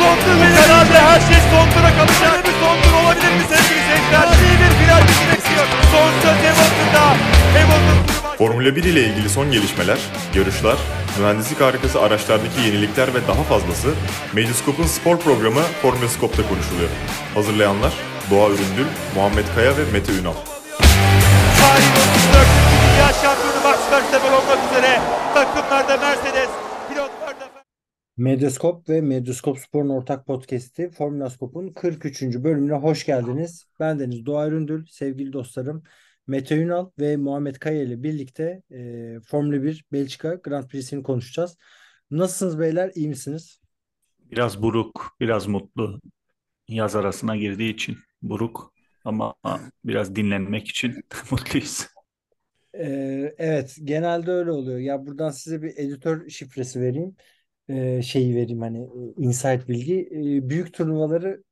benim. Herhalde her şey sondura kalacak. Böyle bir sondur olabilir mi sevgili seyirciler? İyi bir final bizi bekliyor. Son söz Hamilton'da. Hamilton turu Formula 1 ile ilgili son gelişmeler, yarışlar, mühendislik harikası araçlardaki yenilikler ve daha fazlası Medyascope'un spor programı Formula Scope'da konuşuluyor. Hazırlayanlar Doğa Üründül, Muhammed Kaya ve Mete Ünal. Tarihin 34. Dünya Şampiyonu Max Verstappen olmak üzere takımlarda Mercedes, Medyaskop ve Medyaskop Spor'un ortak podcast'i Formula Scope'un 43. bölümüne hoş geldiniz. Ben Deniz Doğa Üründül, sevgili dostlarım Mete Ünal ve Muhammed Kaya ile birlikte e, Formula 1 Belçika Grand Prix'sini konuşacağız. Nasılsınız beyler, iyi misiniz? Biraz buruk, biraz mutlu. Yaz arasına girdiği için buruk ama biraz dinlenmek için mutluyuz. Ee, evet, genelde öyle oluyor. Ya buradan size bir editör şifresi vereyim. Ee, şeyi vereyim hani e, insight bilgi. Ee, büyük turnuvaları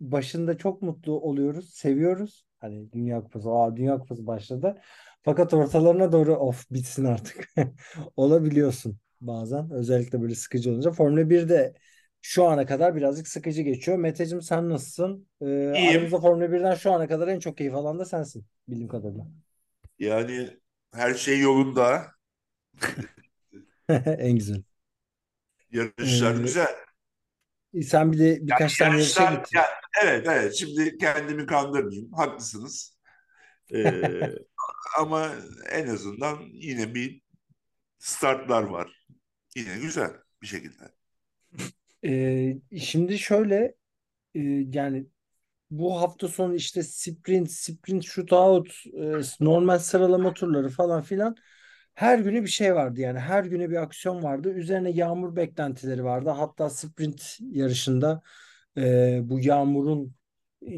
başında çok mutlu oluyoruz, seviyoruz. Hani Dünya Kupası, aa Dünya Kupası başladı. Fakat ortalarına doğru of bitsin artık. Olabiliyorsun bazen. Özellikle böyle sıkıcı olunca. Formula 1'de şu ana kadar birazcık sıkıcı geçiyor. Meteciğim sen nasılsın? Ee, İyiyim. aramızda Formula 1'den şu ana kadar en çok keyif alan da sensin bildiğim kadarıyla. Yani her şey yolunda. En güzel. Yarışlar Ee, güzel. Sen bir de birkaç tane yarışa gittin. ya- evet evet şimdi kendimi kandırmayayım. Haklısınız. Ee, ama en azından yine bir startlar var. Yine güzel bir şekilde. Ee, şimdi şöyle e, yani bu hafta sonu işte sprint, sprint shootout, e, normal sıralama turları falan filan her günü bir şey vardı yani her güne bir aksiyon vardı. Üzerine yağmur beklentileri vardı. Hatta sprint yarışında e, bu yağmurun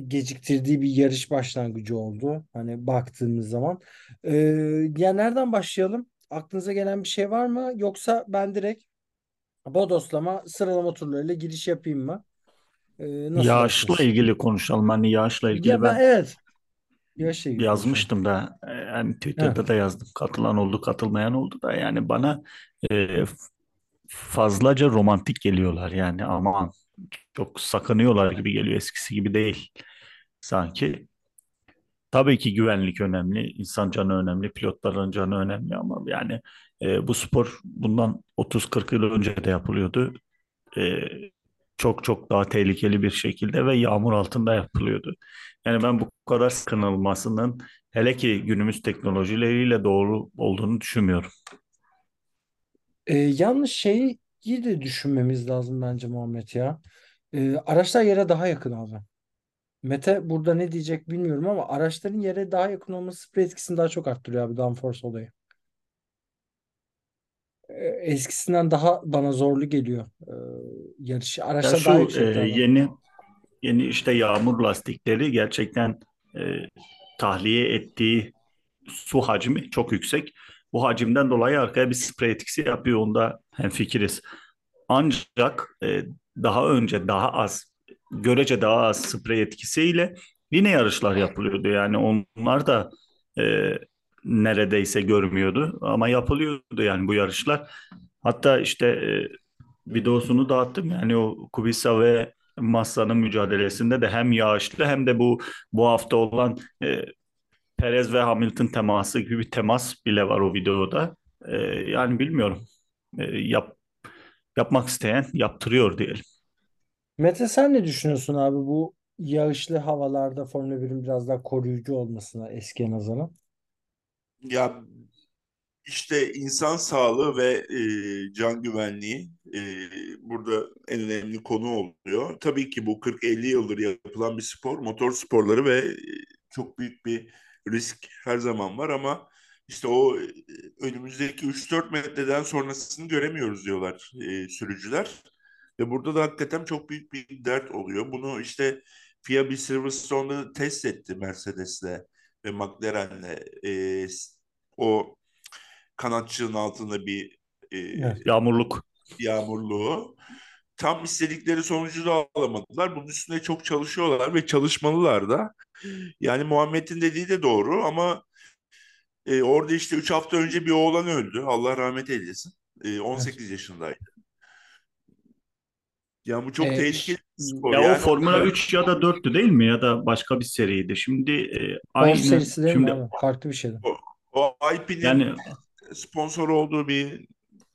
geciktirdiği bir yarış başlangıcı oldu. Hani baktığımız zaman. E, ya nereden başlayalım? Aklınıza gelen bir şey var mı? Yoksa ben direkt bodoslama sıralama turlarıyla giriş yapayım mı? E, nasıl Yağışla dersiniz? ilgili konuşalım. Hani yağışla ilgili Ya ben ben evet. İlgili konuşalım. yazmıştım da e, yani. Twitter'da da yazdım. Katılan oldu, katılmayan oldu da yani bana e, fazlaca romantik geliyorlar yani aman çok sakınıyorlar gibi geliyor eskisi gibi değil sanki. Tabii ki güvenlik önemli, insan canı önemli, pilotların canı önemli ama yani e, bu spor bundan 30-40 yıl önce de yapılıyordu. E, çok çok daha tehlikeli bir şekilde ve yağmur altında yapılıyordu. Yani ben bu kadar sakınılmasının hele ki günümüz teknolojileriyle doğru olduğunu düşünmüyorum. E, yalnız şeyi de düşünmemiz lazım bence Muhammed ya. E, araçlar yere daha yakın abi. Mete burada ne diyecek bilmiyorum ama araçların yere daha yakın olması sprey etkisini daha çok arttırıyor abi downforce olayı. E, eskisinden daha bana zorlu geliyor e, yarış. Ya Araçlar daha şu e, yüksekti abi. yeni yeni işte yağmur lastikleri gerçekten e, tahliye ettiği su hacmi çok yüksek. Bu hacimden dolayı arkaya bir sprey etkisi yapıyor. Onda hemfikiriz. Ancak e, daha önce daha az, görece daha az sprey etkisiyle yine yarışlar yapılıyordu. Yani onlar da e, neredeyse görmüyordu ama yapılıyordu yani bu yarışlar. Hatta işte e, videosunu dağıttım. Yani o Kubica ve Massa'nın mücadelesinde de hem yağışlı hem de bu bu hafta olan e, Perez ve Hamilton teması gibi bir temas bile var o videoda. E, yani bilmiyorum. E, yap, yapmak isteyen yaptırıyor diyelim. Mete sen ne düşünüyorsun abi bu yağışlı havalarda Formula 1'in biraz daha koruyucu olmasına eskiye nazaran? Ya işte insan sağlığı ve e, can güvenliği e, burada en önemli konu oluyor. Tabii ki bu 40-50 yıldır yapılan bir spor, motor sporları ve e, çok büyük bir risk her zaman var ama işte o e, önümüzdeki 3-4 metreden sonrasını göremiyoruz diyorlar e, sürücüler. Ve burada da hakikaten çok büyük bir dert oluyor. Bunu işte FIA bir Silverstone'da test etti Mercedes'le ve McLaren'le. E, o kanatçığın altında bir e, Evet. Yağmurluk. yağmurluğu. Tam istedikleri sonucu da alamadılar. Bunun üstüne çok çalışıyorlar ve çalışmalılar da. Yani Muhammed'in dediği de doğru ama e, orada işte 3 hafta önce bir oğlan öldü. Allah rahmet eylesin. E, 18 yaşındaydı. Yani bu çok E, tehlikeli bir spor. Ya o Yani Formula 3 ya da 4'tü değil mi? Ya da başka bir seriydi. Şimdi e, aynı serisi değil mi şimdi abi? Farklı bir şeydi. o, o Alpine'in yani sponsor olduğu bir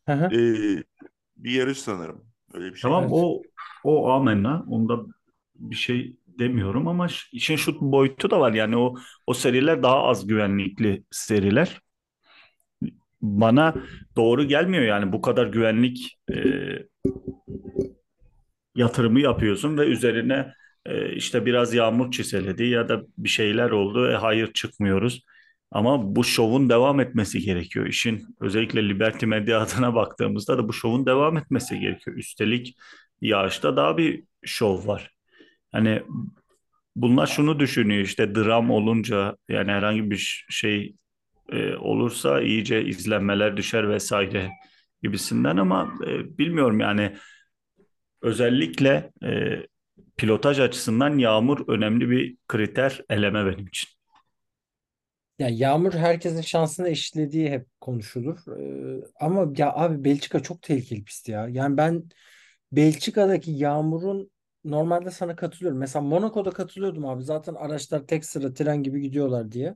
Hı hı. e, bir yarış sanırım. Öyle bir şey. tamam Evet. o o amenna. Onda bir şey demiyorum ama işin şu boyutu da var. Yani o o seriler daha az güvenlikli seriler. Bana doğru gelmiyor yani bu kadar güvenlik e, yatırımı yapıyorsun ve üzerine e, işte biraz yağmur çiseledi ya da bir şeyler oldu. E, hayır çıkmıyoruz. Ama bu şovun devam etmesi gerekiyor. İşin özellikle Liberty Media adına baktığımızda da bu şovun devam etmesi gerekiyor. Üstelik yağışta daha bir şov var. Hani bunlar şunu düşünüyor işte dram olunca yani herhangi bir şey e, olursa iyice izlenmeler düşer vesaire gibisinden ama e, bilmiyorum yani Özellikle e, pilotaj açısından yağmur önemli bir kriter eleme benim için. Ya yağmur herkesin şansını eşitlediği hep konuşulur. Ee, ama ya abi Belçika çok tehlikeli pist ya. Yani ben Belçika'daki yağmurun normalde sana katılıyorum. Mesela Monaco'da katılıyordum abi. Zaten araçlar tek sıra tren gibi gidiyorlar diye.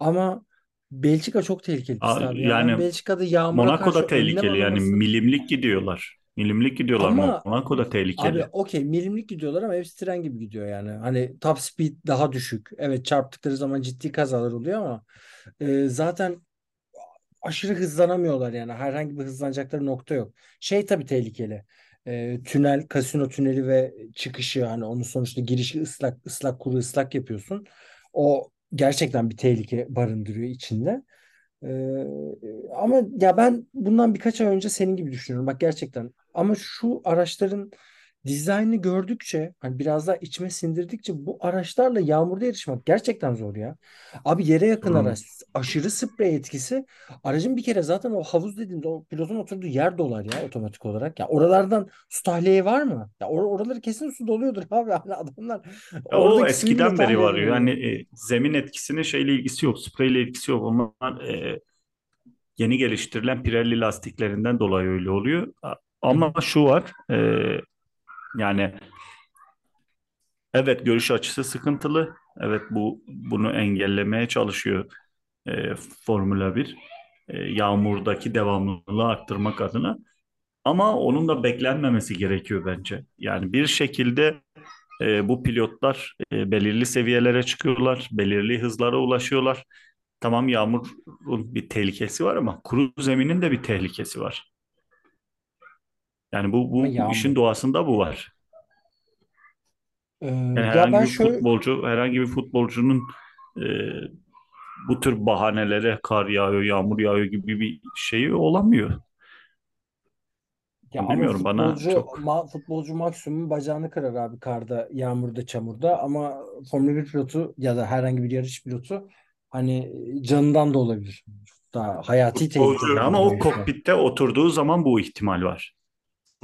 Ama Belçika çok tehlikeli pist abi ya. Ben Yani Belçika'da yağmura Monaco'da tehlikeli yani milimlik gidiyorlar. Milimlik gidiyorlar ama Monaco'da Abi tehlikeli. okey milimlik gidiyorlar ama hepsi tren gibi gidiyor yani. Hani top speed daha düşük. Evet çarptıkları zaman ciddi kazalar oluyor ama e, zaten aşırı hızlanamıyorlar yani. Herhangi bir hızlanacakları nokta yok. Şey tabii tehlikeli. E, tünel, kasino tüneli ve çıkışı hani onun sonuçta girişi ıslak, ıslak kuru ıslak yapıyorsun. O gerçekten bir tehlike barındırıyor içinde. Ee, ama ya ben bundan birkaç ay önce senin gibi düşünüyorum. Bak gerçekten. Ama şu araçların dizaynını gördükçe hani biraz daha içime sindirdikçe bu araçlarla yağmurda yarışmak gerçekten zor ya. Abi yere yakın Sorun. araç, aşırı sprey etkisi. Aracın bir kere zaten o havuz dediğimde o pilotun oturduğu yer dolar ya otomatik olarak. Ya oralardan su tahliye var mı? Ya or oraları kesin su doluyordur abi. Hani adamlar Ya o eskiden beri var edemiyor. yani e, zemin etkisinin şeyle ilgisi yok, spreyle ilgisi yok. Onlar e, yeni geliştirilen Pirelli lastiklerinden dolayı öyle oluyor. Ama şu var e, yani Evet görüş açısı sıkıntılı. Evet bu bunu engellemeye çalışıyor e, Formula 1. E, yağmurdaki devamlılığı arttırmak adına. Ama onun da beklenmemesi gerekiyor bence. Yani bir şekilde e, bu pilotlar e, belirli seviyelere çıkıyorlar, belirli hızlara ulaşıyorlar. Tamam yağmurun bir tehlikesi var ama kuru zeminin de bir tehlikesi var. Yani bu, bu, bu işin doğasında bu var. Ee, Yani ya herhangi ben bir şöyle futbolcu, herhangi bir futbolcunun e, bu tür bahanelere kar yağıyor, yağmur yağıyor gibi bir şeyi olamıyor. Ya bilmiyorum bana futbolcu çok ma, futbolcu maksimum bacağını kırar abi karda, yağmurda, çamurda ama Formula 1 pilotu ya da herhangi bir yarış pilotu hani canından da olabilir. Daha hayati tehlikeli ama o kokpitte oturduğu zaman bu ihtimal var.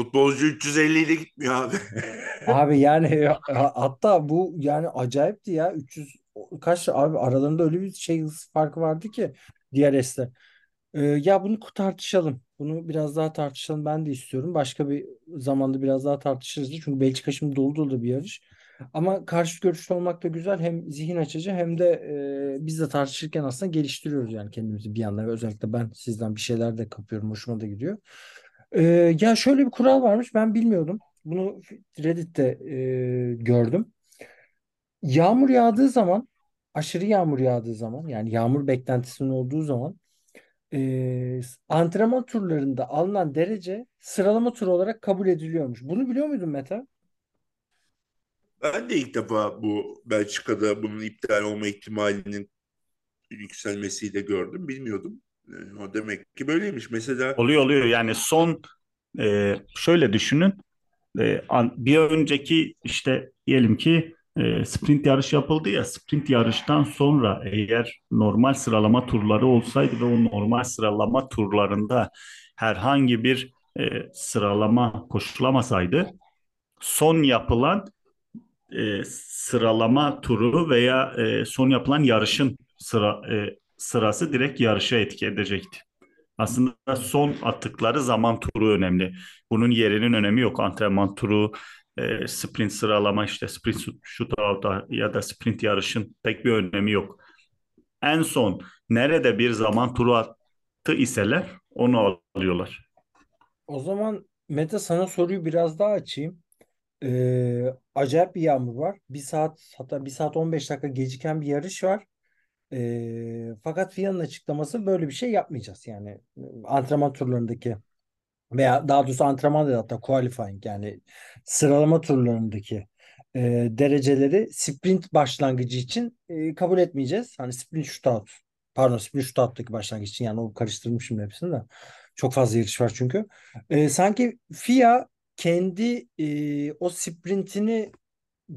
Futbolcu 350 ile gitmiyor abi. Abi yani ha- hatta bu yani acayipti ya 300 kaç abi aralarında öyle bir şey hız farkı vardı ki DRS'te. Ee, ya bunu tartışalım. Bunu biraz daha tartışalım. Ben de istiyorum. Başka bir zamanda biraz daha tartışırız. Çünkü Belçika şimdi dolu dolu bir yarış. Ama karşı görüşlü olmak da güzel. Hem zihin açıcı hem de e, biz de tartışırken aslında geliştiriyoruz yani kendimizi bir yandan. Özellikle ben sizden bir şeyler de kapıyorum. Hoşuma da gidiyor. Ee, ya şöyle bir kural varmış. Ben bilmiyordum. Bunu Reddit'te e, gördüm. Yağmur yağdığı zaman, aşırı yağmur yağdığı zaman, yani yağmur beklentisinin olduğu zaman e, antrenman turlarında alınan derece sıralama turu olarak kabul ediliyormuş. Bunu biliyor muydun Mete? Ben de ilk defa bu Belçika'da bunun iptal olma ihtimalinin yükselmesiyle gördüm. Bilmiyordum. O demek ki böyleymiş. Mesela Oluyor oluyor. Yani son e, şöyle düşünün. E, an- bir önceki işte diyelim ki e, sprint yarış yapıldı ya. Sprint yarıştan sonra eğer normal sıralama turları olsaydı ve o normal sıralama turlarında herhangi bir e, sıralama koşulamasaydı son yapılan e, sıralama turu veya e, son yapılan yarışın sıra e, sırası direkt yarışa etki edecekti. Aslında son attıkları zaman turu önemli. Bunun yerinin önemi yok. Antrenman turu, e, sprint sıralama işte sprint shootout ya da sprint yarışın pek bir önemi yok. En son nerede bir zaman turu attı iseler onu alıyorlar. O zaman Mete sana soruyu biraz daha açayım. Ee, acayip bir yağmur var. Bir saat hatta bir saat 15 dakika geciken bir yarış var. Ee, fakat FIA'nın açıklaması böyle bir şey yapmayacağız. Yani antrenman turlarındaki veya daha doğrusu antrenman değil hatta qualifying yani sıralama turlarındaki e, dereceleri sprint başlangıcı için e, kabul etmeyeceğiz. Hani sprint shootout pardon sprint shootout'taki başlangıç için yani o karıştırdım şimdi hepsini de. Çok fazla yarış var çünkü. E, sanki FIA kendi e, o sprintini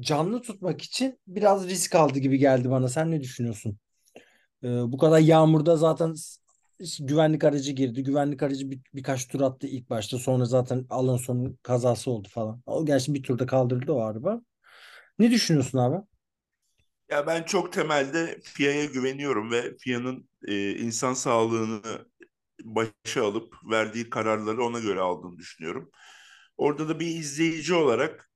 canlı tutmak için biraz risk aldı gibi geldi bana. Sen ne düşünüyorsun? E, bu kadar yağmurda zaten güvenlik aracı girdi. Güvenlik aracı bir, birkaç tur attı ilk başta. Sonra zaten Alonso'nun kazası oldu falan. O gerçi bir turda kaldırıldı o araba. Ne düşünüyorsun abi? Ya ben çok temelde FIA'ya güveniyorum ve FIA'nın e, insan sağlığını başa alıp verdiği kararları ona göre aldığını düşünüyorum. Orada da bir izleyici olarak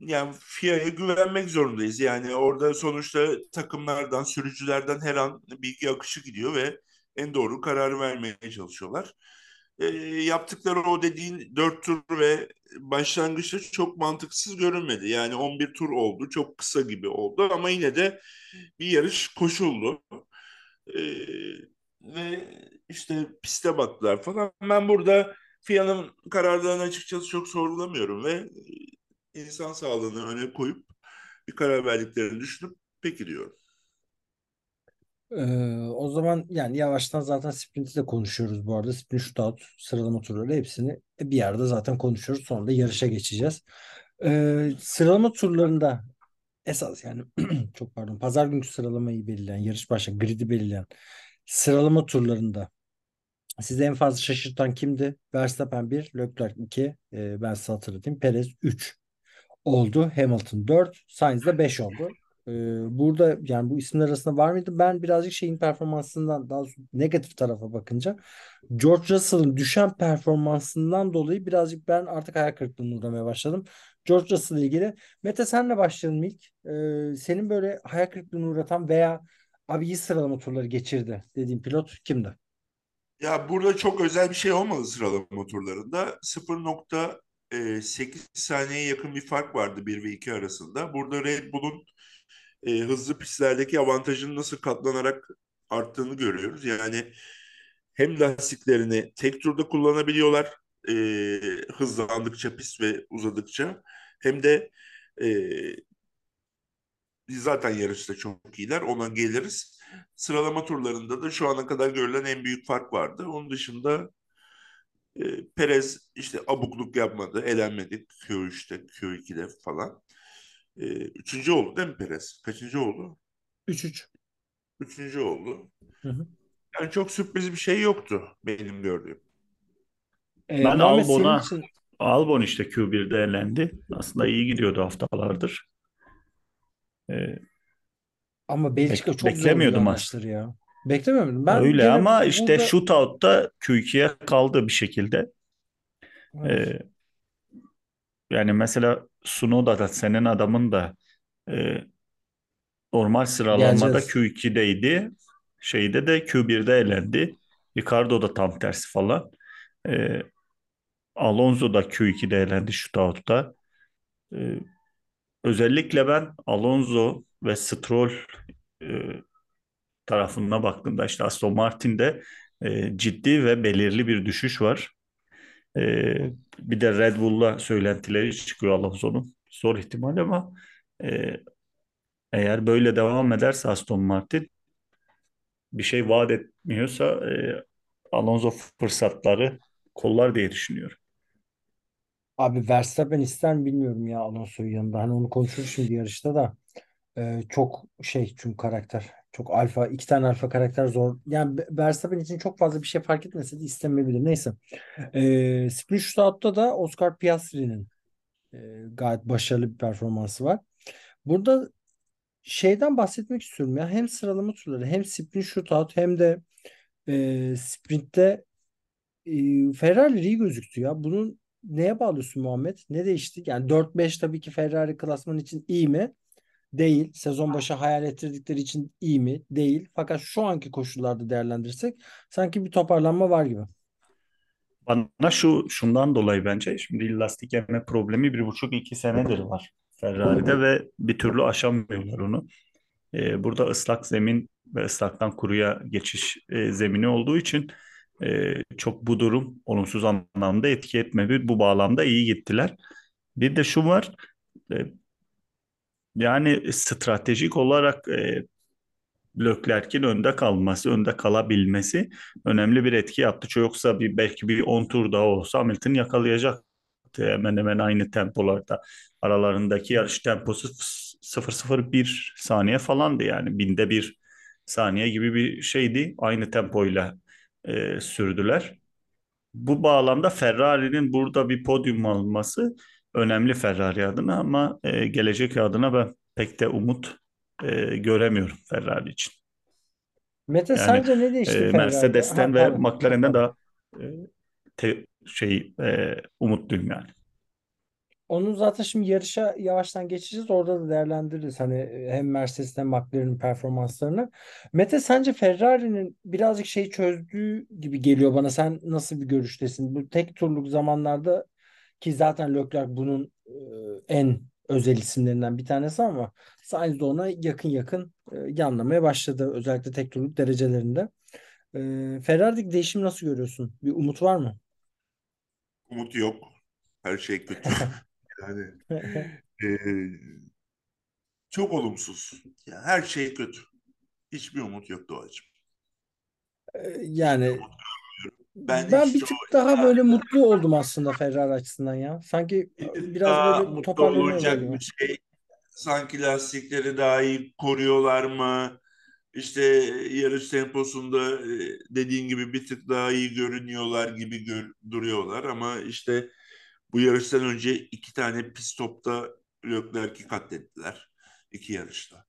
yani FIA'ya güvenmek zorundayız. Yani orada sonuçta takımlardan, sürücülerden her an bilgi akışı gidiyor ve en doğru kararı vermeye çalışıyorlar. E, yaptıkları o dediğin dört tur ve başlangıçta çok mantıksız görünmedi. Yani 11 tur oldu. Çok kısa gibi oldu ama yine de bir yarış koşuldu. E, ve işte piste baktılar falan. Ben burada FIA'nın kararlarını açıkçası çok sorgulamıyorum ve insan sağlığını öne koyup bir karar verdiklerini düşünüp peki diyorum. Ee, o zaman yani yavaştan zaten sprint'i de konuşuyoruz bu arada. Sprint shootout, sıralama turları hepsini bir yerde zaten konuşuyoruz. Sonra da yarışa geçeceğiz. Ee, sıralama turlarında esas yani çok pardon pazar günkü sıralamayı belirleyen, yarış başa grid'i belirleyen sıralama turlarında sizi en fazla şaşırtan kimdi? Verstappen 1, Leclerc 2, e, ben size hatırlatayım. Perez 3 oldu. Hamilton 4, Sainz de 5 oldu. Ee, burada yani bu isimler arasında var mıydı? Ben birazcık şeyin performansından daha negatif tarafa bakınca George Russell'ın düşen performansından dolayı birazcık ben artık hayal kırıklığına uğramaya başladım. George Russell ile ilgili. Mete senle başlayalım ilk. Ee, senin böyle hayal kırıklığına uğratan veya abi iyi sıralama turları geçirdi dediğin pilot kimdi? Ya burada çok özel bir şey olmadı sıralama turlarında. 0.8 saniyeye yakın bir fark vardı 1 ve 2 arasında. Burada Red Bull'un e, hızlı pistlerdeki avantajının nasıl katlanarak arttığını görüyoruz. Yani hem lastiklerini tek turda kullanabiliyorlar e, hızlandıkça pist ve uzadıkça hem de e, zaten yarışta çok iyiler ona geliriz. Sıralama turlarında da şu ana kadar görülen en büyük fark vardı. Onun dışında e, Perez işte abukluk yapmadı, elenmedi Q3'te, Q2'de falan. E, üçüncü oldu değil mi Perez? Kaçıncı oldu? 3-3. Üçüncü oldu. Hı hı. Yani çok sürpriz bir şey yoktu benim gördüğüm. Ee, Ben Albon'a için Albon işte Q1'de elendi. Aslında iyi gidiyordu haftalardır. Ee, ama Belçika bek- çok zor bir beklemiyordum yarıştır ya. Beklemiyordum. Ben Öyle gene ama işte burada shootout'ta Q2'ye kaldı bir şekilde. evet. Ee, yani mesela Tsunoda da senin adamın da e, normal sıralamada Geleceğiz. Q2'deydi. Şeyde de Q1'de elendi. Ricardo da tam tersi falan. Ee, Alonso da Q2'de elendi shootout'ta. Ee, özellikle ben Alonso ve Stroll e, tarafına baktığımda işte Aston Martin'de e, ciddi ve belirli bir düşüş var. E, bir de Red Bull'la söylentileri çıkıyor Alonso'nun. Zor ihtimal ama e, eğer böyle devam ederse Aston Martin bir şey vaat etmiyorsa e, Alonso fırsatları kollar diye düşünüyorum. Abi Verstappen ister mi bilmiyorum ya Alonso'yu yanında. Hani onu konuşuruz şimdi yarışta da. Ee, çok şey çünkü karakter. Çok alfa. iki tane alfa karakter zor. Yani Verstappen için çok fazla bir şey fark etmese de istemeyebilir. Neyse. Ee, Sprint Shootout'ta da Oscar Piastri'nin e, gayet başarılı bir performansı var. Burada şeyden bahsetmek istiyorum ya. Hem sıralama turları hem sprint shootout hem de e, sprintte e, Ferrari iyi gözüktü ya. Bunun neye bağlıyorsun Muhammed? Ne değişti? Yani 4-5 tabii ki Ferrari klasman için iyi mi? Değil. Sezon başı hayal ettirdikleri için iyi mi? Değil. Fakat şu anki koşullarda değerlendirirsek sanki bir toparlanma var gibi. Bana şu şundan dolayı bence şimdi lastik yeme problemi bir buçuk iki senedir var Ferrari'de ve bir türlü aşamıyorlar onu. Ee, burada ıslak zemin ve ıslaktan kuruya geçiş e, zemini olduğu için e, çok bu durum olumsuz anlamda etki etmedi. Bu bağlamda iyi gittiler. Bir de şu var e, yani stratejik olarak e, Leclerc'in önde kalması, önde kalabilmesi önemli bir etki yaptı. Yoksa bir belki bir 10 tur daha olsa Hamilton yakalayacaktı hemen hemen aynı tempolarda. Aralarındaki yarış temposu 0.01 saniye falandı yani binde bir saniye gibi bir şeydi. Aynı tempoyla e, sürdüler. Bu bağlamda Ferrari'nin burada bir podyum alması önemli Ferrari adına ama e, gelecek adına ben pek de umut e, göremiyorum Ferrari için. Mete yani, sence ne değişti e, Mercedes'ten ve McLaren'den daha e, te, şey e, umutluyum yani. Onun zaten şimdi yarışa yavaştan geçeceğiz. Orada da değerlendiririz hani hem Mercedes hem McLaren'in performanslarını. Mete sence Ferrari'nin birazcık şey çözdüğü gibi geliyor bana. Sen nasıl bir görüştesin? Bu tek turluk zamanlarda ki zaten Leclerc bunun en özel isimlerinden bir tanesi ama Sainz de ona yakın yakın yanlamaya başladı. Özellikle tek turluk derecelerinde. Ferrari'deki değişim nasıl görüyorsun? Bir umut var mı? Umut yok. Her şey kötü. Yani e, çok olumsuz. Yani her şey kötü. Hiçbir umut yok Doğacığım. Yani ben, ben bir tık daha böyle mutlu oldum aslında Ferrari açısından ya. Sanki biraz böyle toparlanıyorlar gibi. Bir şey. Sanki lastikleri daha iyi koruyorlar mı? İşte yarış temposunda dediğin gibi bir tık daha iyi görünüyorlar gibi gör, duruyorlar ama işte bu yarıştan önce iki tane pit stopta Leclerc'i katlettiler. iki yarışta.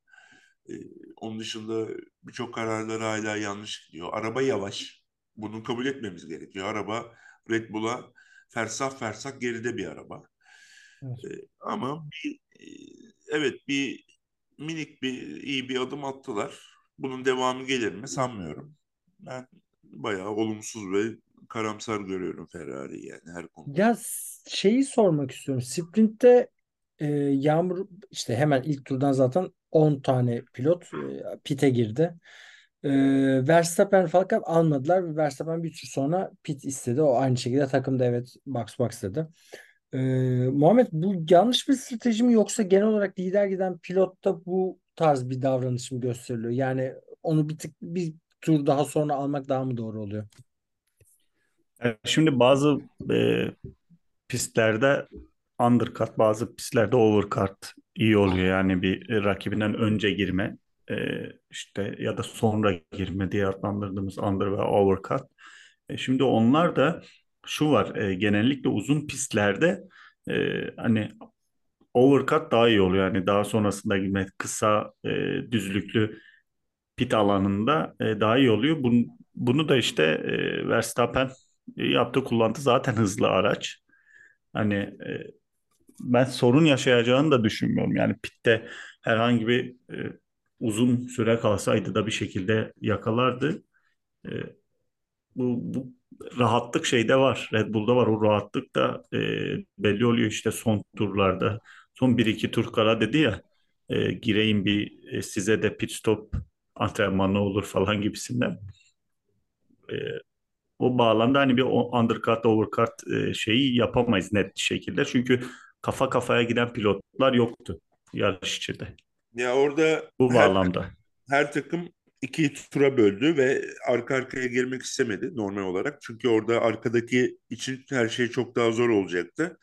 Ee, onun dışında birçok kararları hala yanlış gidiyor. Araba yavaş. Bunu kabul etmemiz gerekiyor. Araba Red Bull'a fersah fersah geride bir araba. Evet. Ee, ama bir, e, evet bir minik bir iyi bir adım attılar. Bunun devamı gelir mi sanmıyorum. Ben bayağı olumsuz ve karamsar görüyorum Ferrari yani her konuda. Ya şeyi sormak istiyorum. Sprint'te e, Yağmur işte hemen ilk turdan zaten 10 tane pilot e, pite girdi. E, Verstappen fakat almadılar ve Verstappen bir tur sonra pit istedi. O aynı şekilde takımda evet box box dedi. E, Muhammed bu yanlış bir strateji mi yoksa genel olarak lider giden pilotta bu tarz bir davranış mı gösteriliyor? Yani onu bir tık bir tur daha sonra almak daha mı doğru oluyor? Şimdi bazı e, pistlerde undercut, bazı pistlerde overcut iyi oluyor. Yani bir rakibinden önce girme e, işte ya da sonra girme diye adlandırdığımız under ve overcut. E, şimdi onlar da şu var e, genellikle uzun pistlerde e, hani overcut daha iyi oluyor. Yani daha sonrasında girme kısa e, düzlüklü pit alanında e, daha iyi oluyor. Bunu, bunu da işte e, Verstappen yaptığı kullandı zaten hızlı araç. Hani e, ben sorun yaşayacağını da düşünmüyorum. Yani pitte herhangi bir e, uzun süre kalsaydı da bir şekilde yakalardı. E, bu, bu rahatlık şeyde var. Red Bull'da var. O rahatlık da e, belli oluyor işte son turlarda. Son 1-2 tur kala dedi ya e, gireyim bir e, size de pit stop antrenmanı olur falan gibisinden. E, o bağlamda hani bir undercut, overcut e, şeyi yapamayız net şekilde. Çünkü kafa kafaya giden pilotlar yoktu yarış içinde. Ya orada bu her, bağlamda her takım iki tura böldü ve arka arkaya girmek istemedi normal olarak. Çünkü orada arkadaki için her şey çok daha zor olacaktı.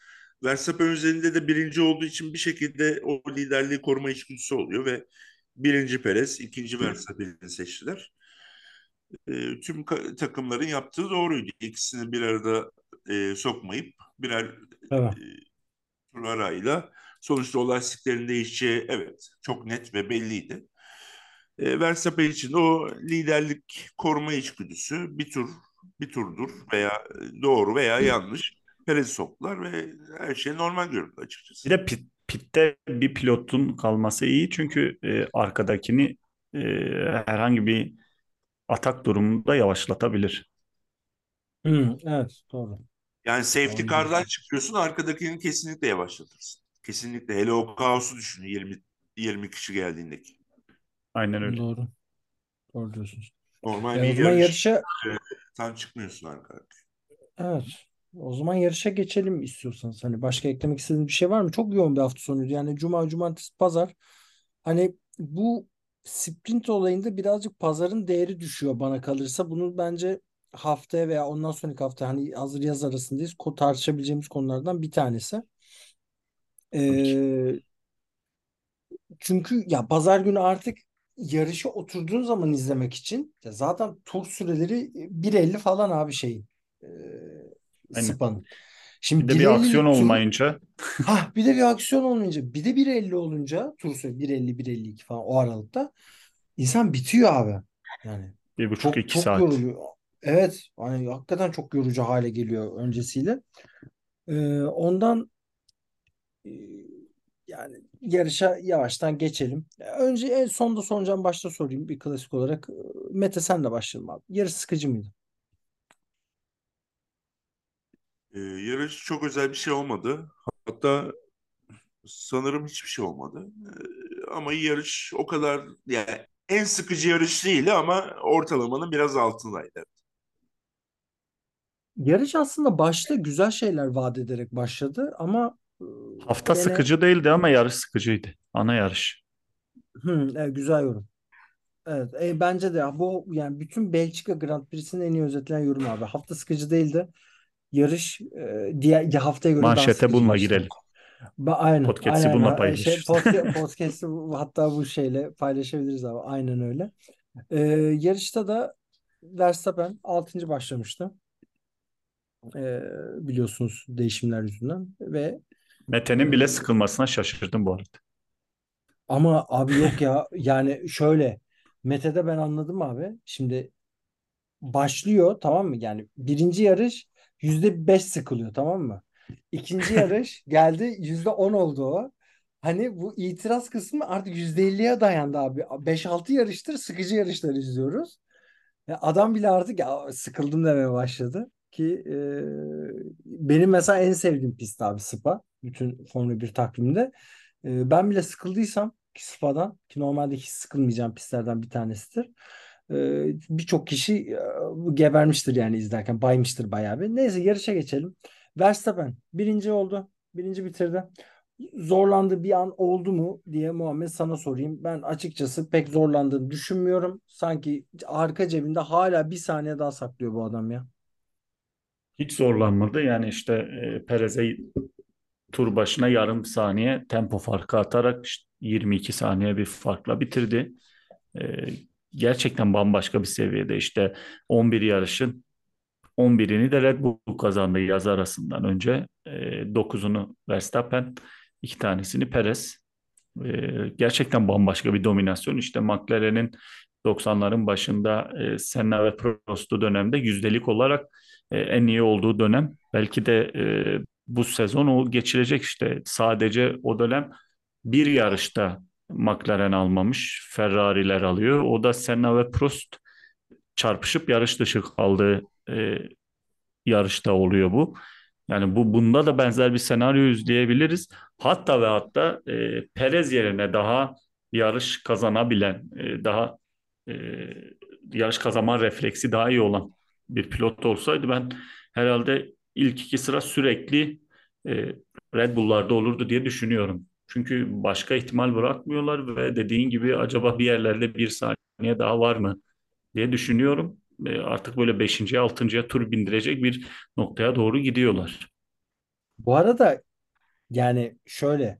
Verstappen üzerinde de birinci olduğu için bir şekilde o liderliği koruma içgüdüsü oluyor ve birinci Perez, ikinci Verstappen'i seçtiler e, tüm takımların yaptığı doğruydu. İkisini bir arada e, sokmayıp birer evet. e, tur arayla sonuçta o lastiklerin değişeceği evet çok net ve belliydi. E, Verstappen için o liderlik koruma içgüdüsü bir tur bir turdur veya doğru veya yanlış. Perez'i soktular ve her şey normal göründü açıkçası. Bir de pit, pitte bir pilotun kalması iyi çünkü e, arkadakini e, herhangi bir atak durumunda yavaşlatabilir. Hı, evet doğru. Yani safety car'dan çıkıyorsun arkadakini kesinlikle yavaşlatırsın. Kesinlikle. Hele o kaosu düşün 20 20 kişi geldiğindeki. Aynen öyle. Doğru. Doğru diyorsunuz. Normal bir yarış yarışa tam çıkmıyorsun arkada. evet. O zaman yarışa geçelim istiyorsanız. Hani başka eklemek istediğiniz bir şey var mı? Çok yoğun bir hafta sonuydu. Yani cuma, cumartesi, pazar. Hani bu sprint olayında birazcık pazarın değeri düşüyor bana kalırsa. Bunu bence haftaya veya ondan sonraki hafta hani hazır yaz arasındayız. Tartışabileceğimiz konulardan bir tanesi. Ee, çünkü ya pazar günü artık yarışa oturduğun zaman izlemek için ya zaten tur süreleri 1.50 falan abi şeyin e. Spa'nın. Bir Şimdi de bir aksiyon 1.50'lik tur olmayınca ha bir de bir aksiyon olmayınca bir de 1.50 olunca tur süre 1.50 1.52 falan o aralıkta insan bitiyor abi. Yani bir buçuk çok iki çok saat. yoruluyor. Evet, hani hakikaten çok yorucu hale geliyor öncesiyle. Ee, ondan yani yarışa yavaştan geçelim. Önce en sonda soracağım başta sorayım bir klasik olarak. Mete senle başlayalım abi. Yarış sıkıcı mıydı? Ee, yarış çok özel bir şey olmadı. Hatta sanırım hiçbir şey olmadı. Ee, ama yarış o kadar yani en sıkıcı yarış değildi ama ortalamanın biraz altındaydı. Yarış aslında başta güzel şeyler vaat ederek başladı ama Hafta gene sıkıcı değildi ama yarış sıkıcıydı. Ana yarış. hı, evet, güzel yorum. Evet, e, bence de bu yani bütün Belçika Grand Prix'sini en iyi özetleyen yorum abi. Hafta sıkıcı değildi. Yarış e, diğer ya haftaya göre daha Manşete bununla girelim. Ba aynen, Podcast'i aynen, bununla. E, Şey paylaşırız. podcast, podcast'ı bu- hatta bu şeyle paylaşabiliriz abi. Aynen öyle. E, yarışta da Verstappen 6. başlamıştı. E, biliyorsunuz değişimler yüzünden ve Mete'nin bile sıkılmasına şaşırdım bu arada. ama abi yok ya yani şöyle Mete'de ben anladım abi. Şimdi başlıyor tamam mı? Yani birinci yarış yüzde beş sıkılıyor tamam mı? İkinci yarış geldi yüzde on oldu o. Hani bu itiraz kısmı artık yüzde elliye dayandı abi. Beş altı yarıştır sıkıcı yarışlar izliyoruz. Ya adam bile artık ya sıkıldım demeye başladı. Ki e, benim mesela en sevdiğim pist abi Spa. Bütün Formula 1 takviminde. E, ben bile sıkıldıysam ki Spa'dan ki normalde hiç sıkılmayacağım pistlerden bir tanesidir. E, birçok kişi e, gebermiştir yani izlerken baymıştır bayağı bir. Neyse yarışa geçelim. Verstappen birinci oldu. Birinci bitirdi. Zorlandığı bir an oldu mu diye Muhammed sana sorayım. Ben açıkçası pek zorlandığını düşünmüyorum. Sanki arka cebinde hala bir saniye daha saklıyor bu adam ya. Hiç zorlanmadı. Yani işte e, Perez'e tur başına yarım saniye tempo farkı atarak işte 22 saniye bir farkla bitirdi. E, gerçekten bambaşka bir seviyede. İşte 11 yarışın 11'ini de Red Bull kazandı yaz arasından önce. E, 9'unu Verstappen, iki tanesini Perez. E, gerçekten bambaşka bir dominasyon. İşte McLaren'in 90'ların başında e, Senna ve Prost'u dönemde yüzdelik olarak e, en iyi olduğu dönem. Belki de e, bu sezon o geçirecek işte. Sadece o dönem bir yarışta McLaren almamış, Ferrari'ler alıyor. O da Senna ve Prost çarpışıp yarış dışı kaldığı e, yarışta oluyor bu. Yani bu bunda da benzer bir senaryo izleyebiliriz. Hatta ve hatta e, Perez yerine daha yarış kazanabilen, e, daha e, yarış kazanma refleksi daha iyi olan bir pilot olsaydı ben herhalde ilk iki sıra sürekli e, Red Bull'larda olurdu diye düşünüyorum. Çünkü başka ihtimal bırakmıyorlar ve dediğin gibi acaba bir yerlerde bir saniye daha var mı diye düşünüyorum. E, artık böyle 5. 6. tur bindirecek bir noktaya doğru gidiyorlar. Bu arada yani şöyle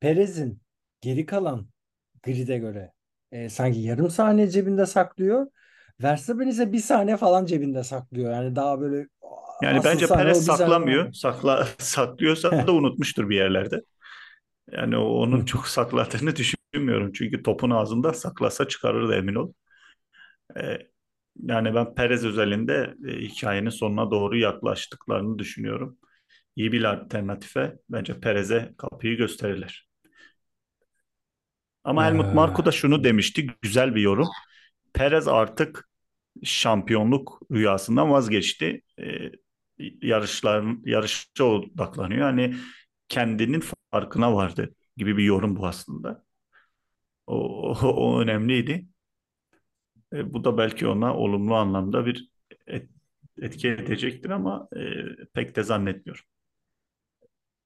Perez'in geri kalan grid'e göre e, sanki yarım saniye cebinde saklıyor. Verstappen ise bir saniye falan cebinde saklıyor. Yani daha böyle Yani asıl bence Perez saklamıyor. Sakla, saklıyorsa da unutmuştur bir yerlerde. Yani onun çok sakladığını düşünmüyorum. Çünkü topun ağzında saklasa çıkarırdı emin ol. E, Yani ben Perez özelinde e, hikayenin sonuna doğru yaklaştıklarını düşünüyorum. İyi bir alternatife bence Perez'e kapıyı gösterirler. Ama Helmut Marko da Ee, şunu demişti, güzel bir yorum. Perez artık şampiyonluk rüyasından vazgeçti. Ee, yarışların yarışa odaklanıyor. Hani kendinin farkına vardı gibi bir yorum bu aslında. O, o, o önemliydi. E, bu da belki ona olumlu anlamda bir et- etki edecektir ama e, pek de zannetmiyorum.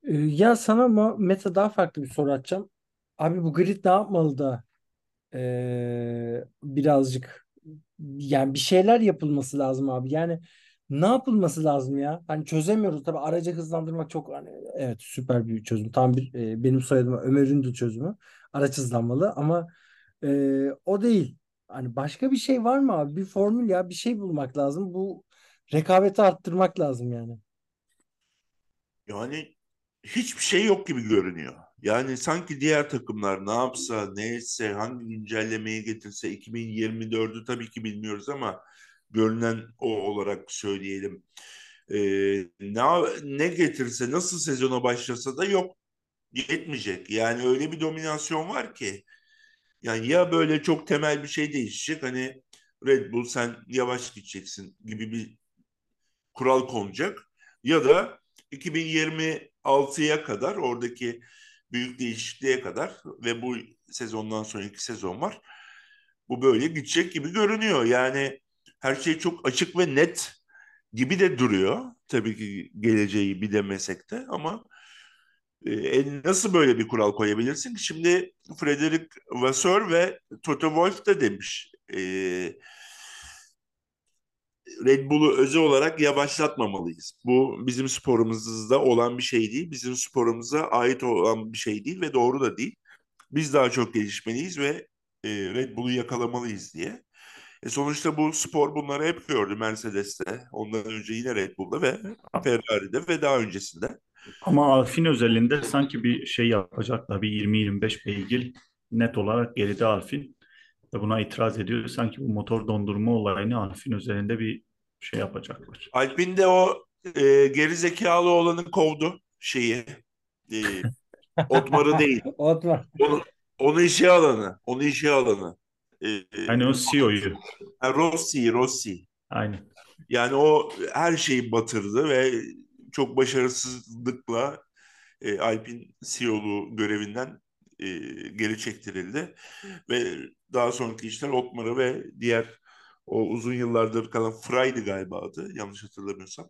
e, ya sana ama Mete daha farklı bir soru atacağım. Abi bu grid ne yapmalı da e, birazcık yani bir şeyler yapılması lazım abi. Yani ne yapılması lazım ya? Hani çözemiyoruz tabii aracı hızlandırmak çok hani evet süper bir çözüm. Tam bir e, benim soyadım Ömer Ündül çözümü. Araç hızlanmalı ama e, o değil. Hani başka bir şey var mı abi? Bir formül ya bir şey bulmak lazım. Bu rekabeti arttırmak lazım yani. Yani hiçbir şey yok gibi görünüyor. Yani sanki diğer takımlar ne yapsa, ne etse, hangi güncellemeyi getirse 2024'ü tabii ki bilmiyoruz ama görünen o olarak söyleyelim. Ee, ne ne getirse, nasıl sezona başlasa da yok. Yetmeyecek. Yani öyle bir dominasyon var ki. Yani ya böyle çok temel bir şey değişecek. Hani Red Bull sen yavaş gideceksin gibi bir kural konacak. Ya da 2026'ya kadar oradaki büyük değişikliğe kadar ve bu sezondan sonraki sezon var. Bu böyle gidecek gibi görünüyor. Yani her şey çok açık ve net gibi de duruyor. Tabii ki geleceği bilemesek de ama e, nasıl böyle bir kural koyabilirsin? Şimdi Frederick Vasseur ve Toto Wolff de demiş. E, Red Bull'u özel olarak yavaşlatmamalıyız. Bu bizim sporumuzda olan bir şey değil. Bizim sporumuza ait olan bir şey değil ve doğru da değil. Biz daha çok gelişmeliyiz ve e, Red Bull'u yakalamalıyız diye. E sonuçta bu spor bunları hep gördü Mercedes'te. Ondan önce yine Red Bull'da ve Ferrari'de ve daha öncesinde. Ama Alfin özelinde sanki bir şey yapacaklar. Bir 20-25 beygir net olarak geride Alfin. Ve buna itiraz ediyor. Sanki bu motor dondurma olayını Alfin üzerinde bir şey yapacaklar. Alpin de o e, geri zekalı olanı kovdu şeyi. E, Otmar'ı değil. Otmar. Onu, onu işe alanı. Onu işe alanı. Hani o CEO'yu. ha, Rossi, Rossi. Aynen. Yani o her şeyi batırdı ve çok başarısızlıkla e, Alpin CEO'lu görevinden e, geri çektirildi. Ve daha sonraki işler Otmar'ı ve diğer o uzun yıllardır kalan Frey'di galiba adı yanlış hatırlamıyorsam.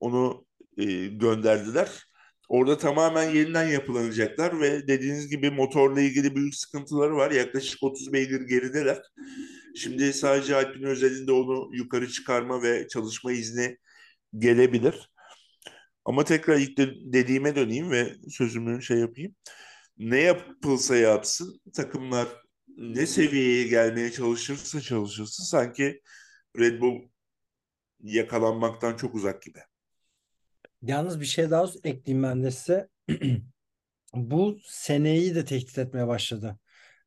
Onu e, gönderdiler. Orada tamamen yeniden yapılanacaklar ve dediğiniz gibi motorla ilgili büyük sıkıntıları var. Yaklaşık 30 beygir gerideler. Şimdi sadece Alpin özelinde onu yukarı çıkarma ve çalışma izni gelebilir. Ama tekrar ilk de dediğime döneyim ve sözümü şey yapayım. Ne yapılsa yapsın takımlar ne seviyeye gelmeye çalışırsa çalışırsın sanki Red Bull yakalanmaktan çok uzak gibi. Yalnız bir şey daha ekleyeyim ben de size. Bu seneyi de tehdit etmeye başladı.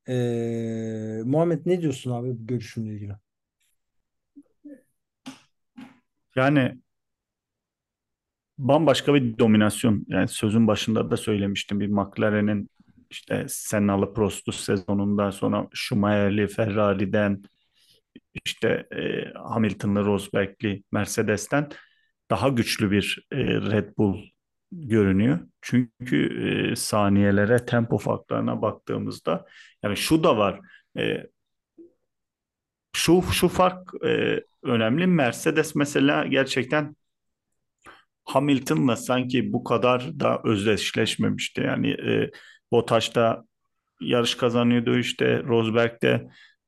Ee, Muhammed ne diyorsun abi bu görüşümle ilgili? Yani bambaşka bir dominasyon. Yani sözün başında da söylemiştim. Bir McLaren'in işte Senna'lı Prost'u sezonundan sonra Schumacher'li Ferrari'den işte e, Hamilton'lı Rosberg'li Mercedes'ten daha güçlü bir e, Red Bull görünüyor. Çünkü e, saniyelere, tempo farklarına baktığımızda yani şu da var. E, şu şu fark önemli. Mercedes mesela gerçekten Hamilton'la sanki bu kadar da özdeşleşmemişti. Yani e, Bottas'ta yarış kazanıyordu işte Rosberg de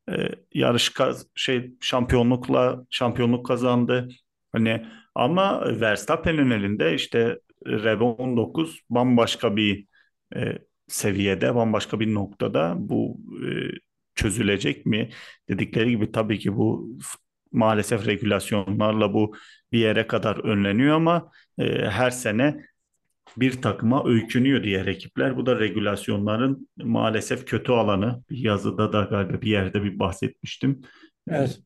e, yarış kaz şey şampiyonlukla şampiyonluk kazandı. Hani ama Verstappen'in elinde işte RB19 bambaşka bir e, seviyede, bambaşka bir noktada bu e, çözülecek mi? Dedikleri gibi tabii ki bu maalesef regülasyonlarla bu bir yere kadar önleniyor ama e, her sene bir takıma öykünüyor diğer ekipler. Bu da regülasyonların maalesef kötü alanı. Bir yazıda da galiba bir yerde bir bahsetmiştim. Evet.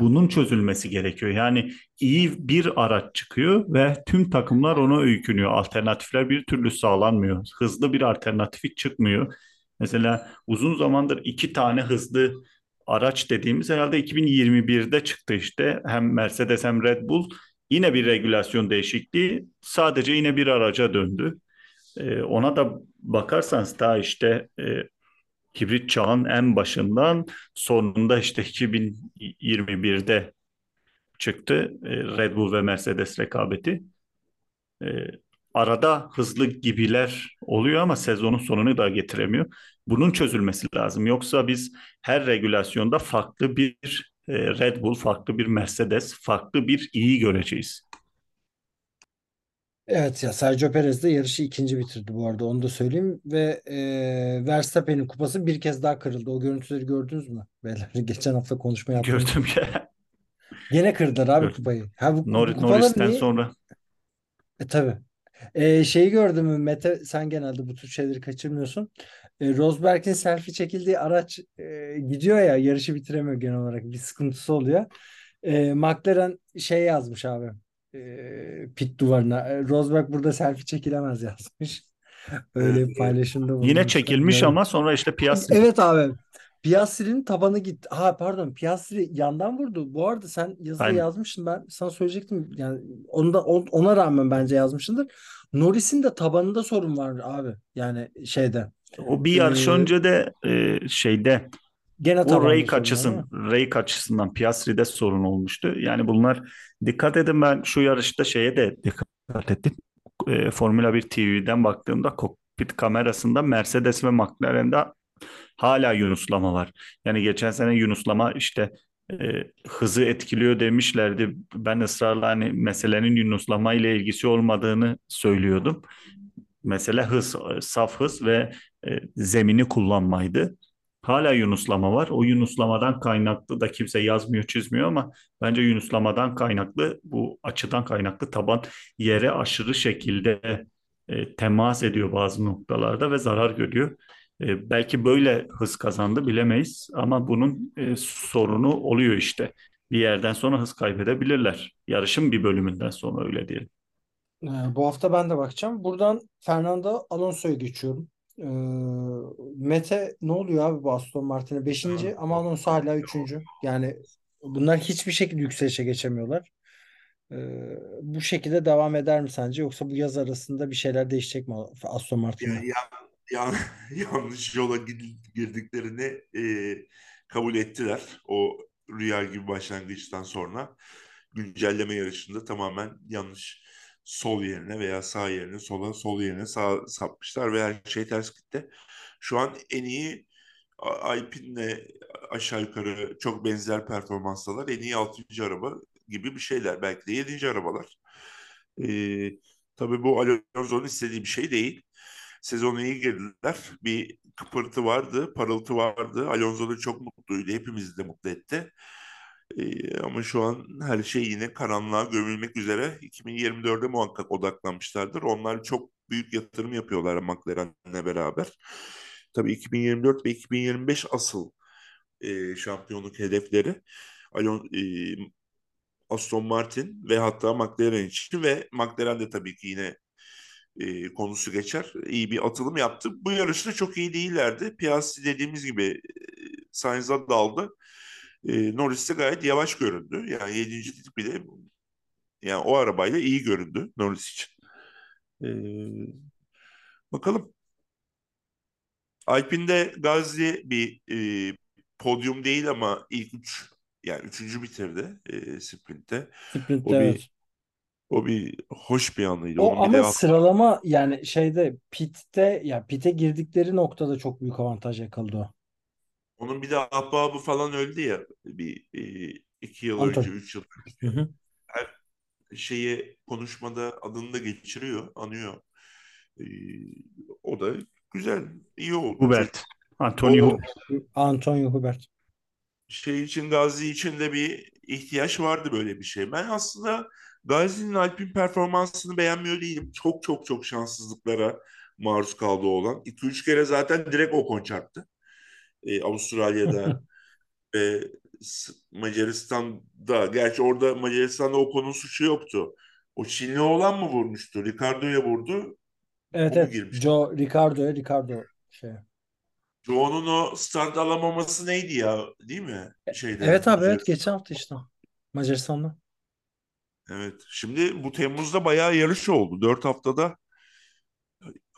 Bunun çözülmesi gerekiyor. Yani iyi bir araç çıkıyor ve tüm takımlar ona öykünüyor. Alternatifler bir türlü sağlanmıyor. Hızlı bir alternatifi çıkmıyor. Mesela uzun zamandır iki tane hızlı araç dediğimiz herhalde 2021'de çıktı işte. Hem Mercedes hem Red Bull yine bir regülasyon değişikliği sadece yine bir araca döndü. Ee, ona da bakarsanız daha işte e, hibrit çağın en başından sonunda işte 2021'de çıktı e, Red Bull ve Mercedes rekabeti. E, arada hızlı gibiler oluyor ama sezonun sonunu da getiremiyor. Bunun çözülmesi lazım. Yoksa biz her regülasyonda farklı bir e, Red Bull, farklı bir Mercedes, farklı bir iyi göreceğiz. Evet ya Sergio Perez de yarışı ikinci bitirdi bu arada onu da söyleyeyim ve e, Verstappen'in kupası bir kez daha kırıldı. O görüntüleri gördünüz mü? Beyler geçen hafta konuşma yaptım. Gördüm ya. Gene kırdılar abi Gördüm. kupayı. Ha bu, Nor Norris'ten niye? sonra E tabii. E, şeyi gördün mü Mete sen genelde bu tür şeyleri kaçırmıyorsun. E, Rosberg'in selfie çekildiği araç e, gidiyor ya yarışı bitiremiyor genel olarak bir sıkıntısı oluyor. E, McLaren şey yazmış abi e, pit duvarına Rosberg burada selfie çekilemez yazmış. Öyle bir paylaşımda yine bulunmuşlar. çekilmiş ama sonra işte Piastri Evet abi. Piastri'nin tabanı gitti. Ha pardon Piastri yandan vurdu. Bu arada sen yazıda Aynen. yazmışsın. Ben sana söyleyecektim. Yani onda, on- ona rağmen bence yazmışsındır. Norris'in de tabanında sorun var abi. Yani şeyde. o bir yarış Ee, önce de e, şeyde Gene tabanında rake sorun var açısın, ama. rake açısından Piastri'de sorun olmuştu. Yani bunlar dikkat edin ben şu yarışta şeye de dikkat ettim. E, Formula 1 TV'den baktığımda kokpit kamerasında Mercedes ve McLaren'de hala yunuslama var. Yani geçen sene yunuslama işte e, hızı etkiliyor demişlerdi. Ben ısrarla hani meselenin yunuslama ile ilgisi olmadığını söylüyordum. Mesele hız, e, saf hız ve e, zemini kullanmaydı. Hala yunuslama var. O yunuslamadan kaynaklı da kimse yazmıyor, çizmiyor ama bence yunuslamadan kaynaklı, bu açıdan kaynaklı taban yere aşırı şekilde e, temas ediyor bazı noktalarda ve zarar görüyor. E, belki böyle hız kazandı bilemeyiz ama bunun e, sorunu oluyor işte. Bir yerden sonra hız kaybedebilirler. Yarışın bir bölümünden sonra öyle diyelim. Ee, bu hafta ben de bakacağım. Buradan Fernando Alonso'ya geçiyorum. Ee, Mete ne oluyor abi bu Aston Martin'e? Beşinci ama Alonso hala üçüncü. Yani bunlar hiçbir şekilde yükselişe geçemiyorlar. Ee, bu şekilde devam eder mi sence? Yoksa bu yaz arasında bir şeyler değişecek mi Aston Martin'de? Ya, ya, ya- yanlış yola girdiklerini e, kabul ettiler. O rüya gibi başlangıçtan sonra güncelleme yarışında tamamen yanlış sol yerine veya sağ yerine sola sol yerine sağ sapmışlar ve her şey ters gitti. Şu an en iyi Alpine'le aşağı yukarı çok benzer performanstalar. En iyi 6. araba gibi bir şeyler. Belki de 7. arabalar. Ee, tabii bu Alonso'nun istediği bir şey değil. Sezona iyi girdiler. Bir kıpırtı vardı, parıltı vardı. Alonso da çok mutluydu. Hepimizi de mutlu etti. Ee, ama şu an her şey yine karanlığa gömülmek üzere. 2024'e muhakkak odaklanmışlardır. Onlar çok büyük yatırım yapıyorlar McLaren'le beraber. Tabii 2024 ve 2025 asıl e, şampiyonluk hedefleri. Alon, e, Aston Martin ve hatta McLaren için ve McLaren de tabii ki yine e, konusu geçer. İyi bir atılım yaptı. Bu yarışta çok iyi değillerdi. Piastri dediğimiz gibi e, Sainz'a daldı. E, Norris de gayet yavaş göründü. Yani 7. bile yani o arabayla iyi göründü Norris için. E, bakalım. Alpine'de Gazli bir e, podyum değil ama ilk üç yani üçüncü bitirdi e, sprintte. Sprint'te O bir evet. o bir hoş bir anıydı. O Onun bir ama de sıralama yani şeyde pitte ya pite girdikleri noktada çok büyük avantaj yakaladı o. onun bir de ahbabı falan öldü ya bir e, iki yıl Anton. önce, üç yıl Hı hı. her şeyi konuşmada adını da geçiriyor, anıyor. E, o da güzel, iyi oldu. Hubert, Antonio O Hubert. Antonio Hubert. şey için Gazi için de bir ihtiyaç vardı böyle bir şey. Ben aslında Gazi'nin Alpin performansını beğenmiyor değilim. Çok çok çok şanssızlıklara maruz kaldığı olan. 2-3 kere zaten direkt Ocon çarptı. Ee, Avustralya'da ve Macaristan'da gerçi orada Macaristan'da o konu suçu yoktu. O Çinli olan mı vurmuştu? Ricardo'ya vurdu. Evet evet. Joe Ricardo'ya Ricardo şey. Joe'nun o start alamaması neydi ya? Değil mi? Şeyde, evet abi evet geçen hafta işte. Macaristan'da. Evet. Şimdi bu Temmuz'da bayağı yarış oldu. Dört haftada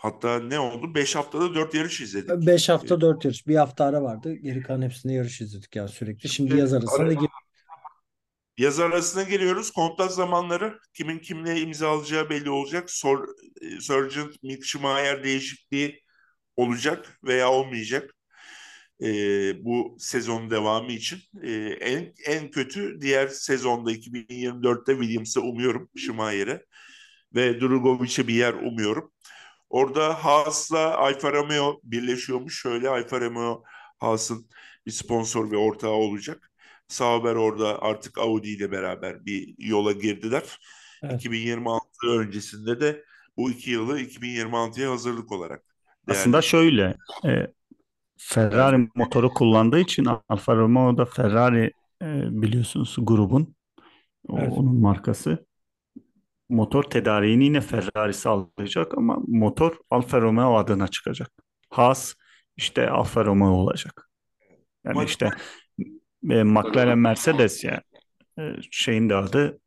hatta ne oldu? Beş haftada dört yarış izledik. Beş hafta dört yarış. Bir hafta ara vardı. Geri kalan hepsinde yarış izledik ya sürekli. Şimdi yaz arasında ara, Yaz arasına giriyoruz. Kontrat zamanları kimin kimle imzalayacağı belli olacak. Sor, e, Sargent, Mick Schumacher değişikliği olacak veya olmayacak. E, bu sezon devamı için. E, en en kötü diğer sezonda 2024'te Williams'ı umuyorum Schumacher'e ve Drugovic'e bir yer umuyorum. Orada Haas'la Alfa Romeo birleşiyormuş. Şöyle Alfa Romeo Haas'ın bir sponsor ve ortağı olacak. Sauber orada artık Audi ile beraber bir yola girdiler. Evet. 2026 öncesinde de bu iki yılı 2026'ya hazırlık olarak. Aslında şöyle e, Ferrari motoru kullandığı için Alfa Romeo da Ferrari e, biliyorsunuz grubun evet. onun markası. Motor tedariğini yine Ferrari sağlayacak ama motor Alfa Romeo adına çıkacak. Haas işte Alfa Romeo olacak. Yani işte e, McLaren Mercedes ya e, şeyin de adı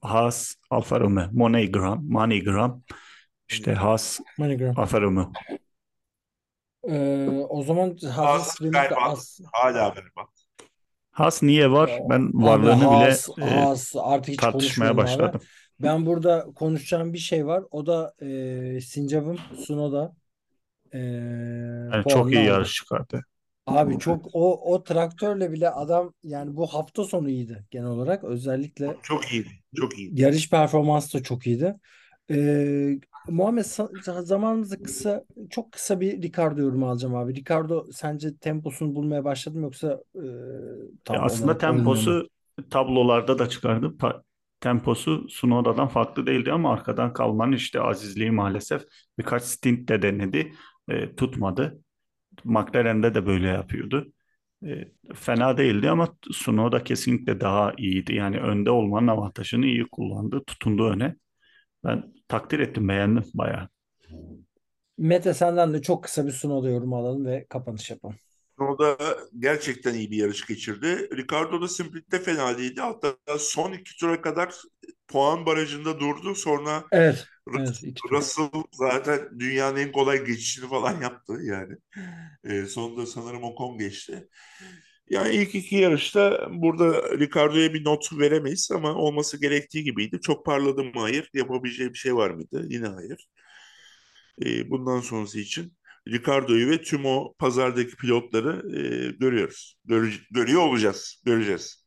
Haas Alfa Romeo MoneyGram MoneyGram işte Haas MoneyGram. Alfa Romeo. Ee, o zaman Haas galiba az... hala berbat. Haas niye var? Ben varlığını Haas, bile Haas, artık hiç tartışmaya başladım. Abi. Ben burada konuşacağım bir şey var. O da e, Sincap'ın Sunoda e, yani çok iyi yarış çıkardı. Abi çok o o traktörle bile adam yani bu hafta sonu iyiydi genel olarak. Özellikle çok iyiydi. Çok iyiydi. Yarış performansı da çok iyiydi. Ee, Muhammed zamanımızda kısa çok kısa bir Ricardo yorumu alacağım abi. Ricardo sence temposunu bulmaya başladı mı yoksa e, tam aslında temposu tablolarda da çıkardı. Temposu Sunoda'dan farklı değildi ama arkadan kalmanın işte azizliği maalesef birkaç stint de denedi. E, tutmadı. McLaren'de de böyle yapıyordu. E, fena değildi ama Sunoda kesinlikle daha iyiydi. Yani önde olmanın avantajını iyi kullandı. Tutundu öne. Ben takdir ettim, beğendim bayağı. Mete senden de çok kısa bir Sunoda yorumu alalım ve kapanış yapalım. Sunoda gerçekten iyi bir yarış geçirdi. Ricardo da Split'te fena değildi. Hatta son iki tura kadar puan barajında durdu. Sonra evet, Russell, evet, Russell zaten dünyanın en kolay geçişini falan yaptı yani. E, sonunda sanırım Ocon geçti. Yani ilk iki yarışta burada Ricardo'ya bir not veremeyiz ama olması gerektiği gibiydi. Çok parladı mı? Hayır. Yapabileceği bir şey var mıydı? Yine hayır. E, bundan sonrası için Ricardo'yu ve tüm o pazardaki pilotları e, görüyoruz. Gör, görüyor olacağız. Göreceğiz.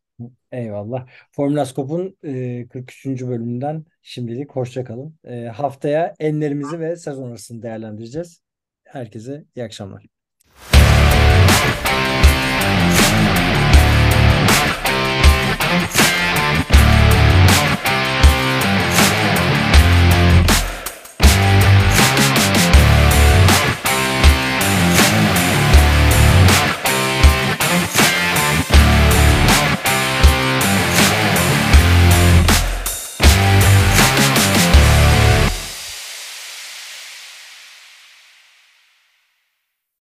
Eyvallah. Formülaskop'un e, 43. bölümünden şimdilik hoşçakalın. E, haftaya enlerimizi ve sezon arasını değerlendireceğiz. Herkese iyi akşamlar. Thank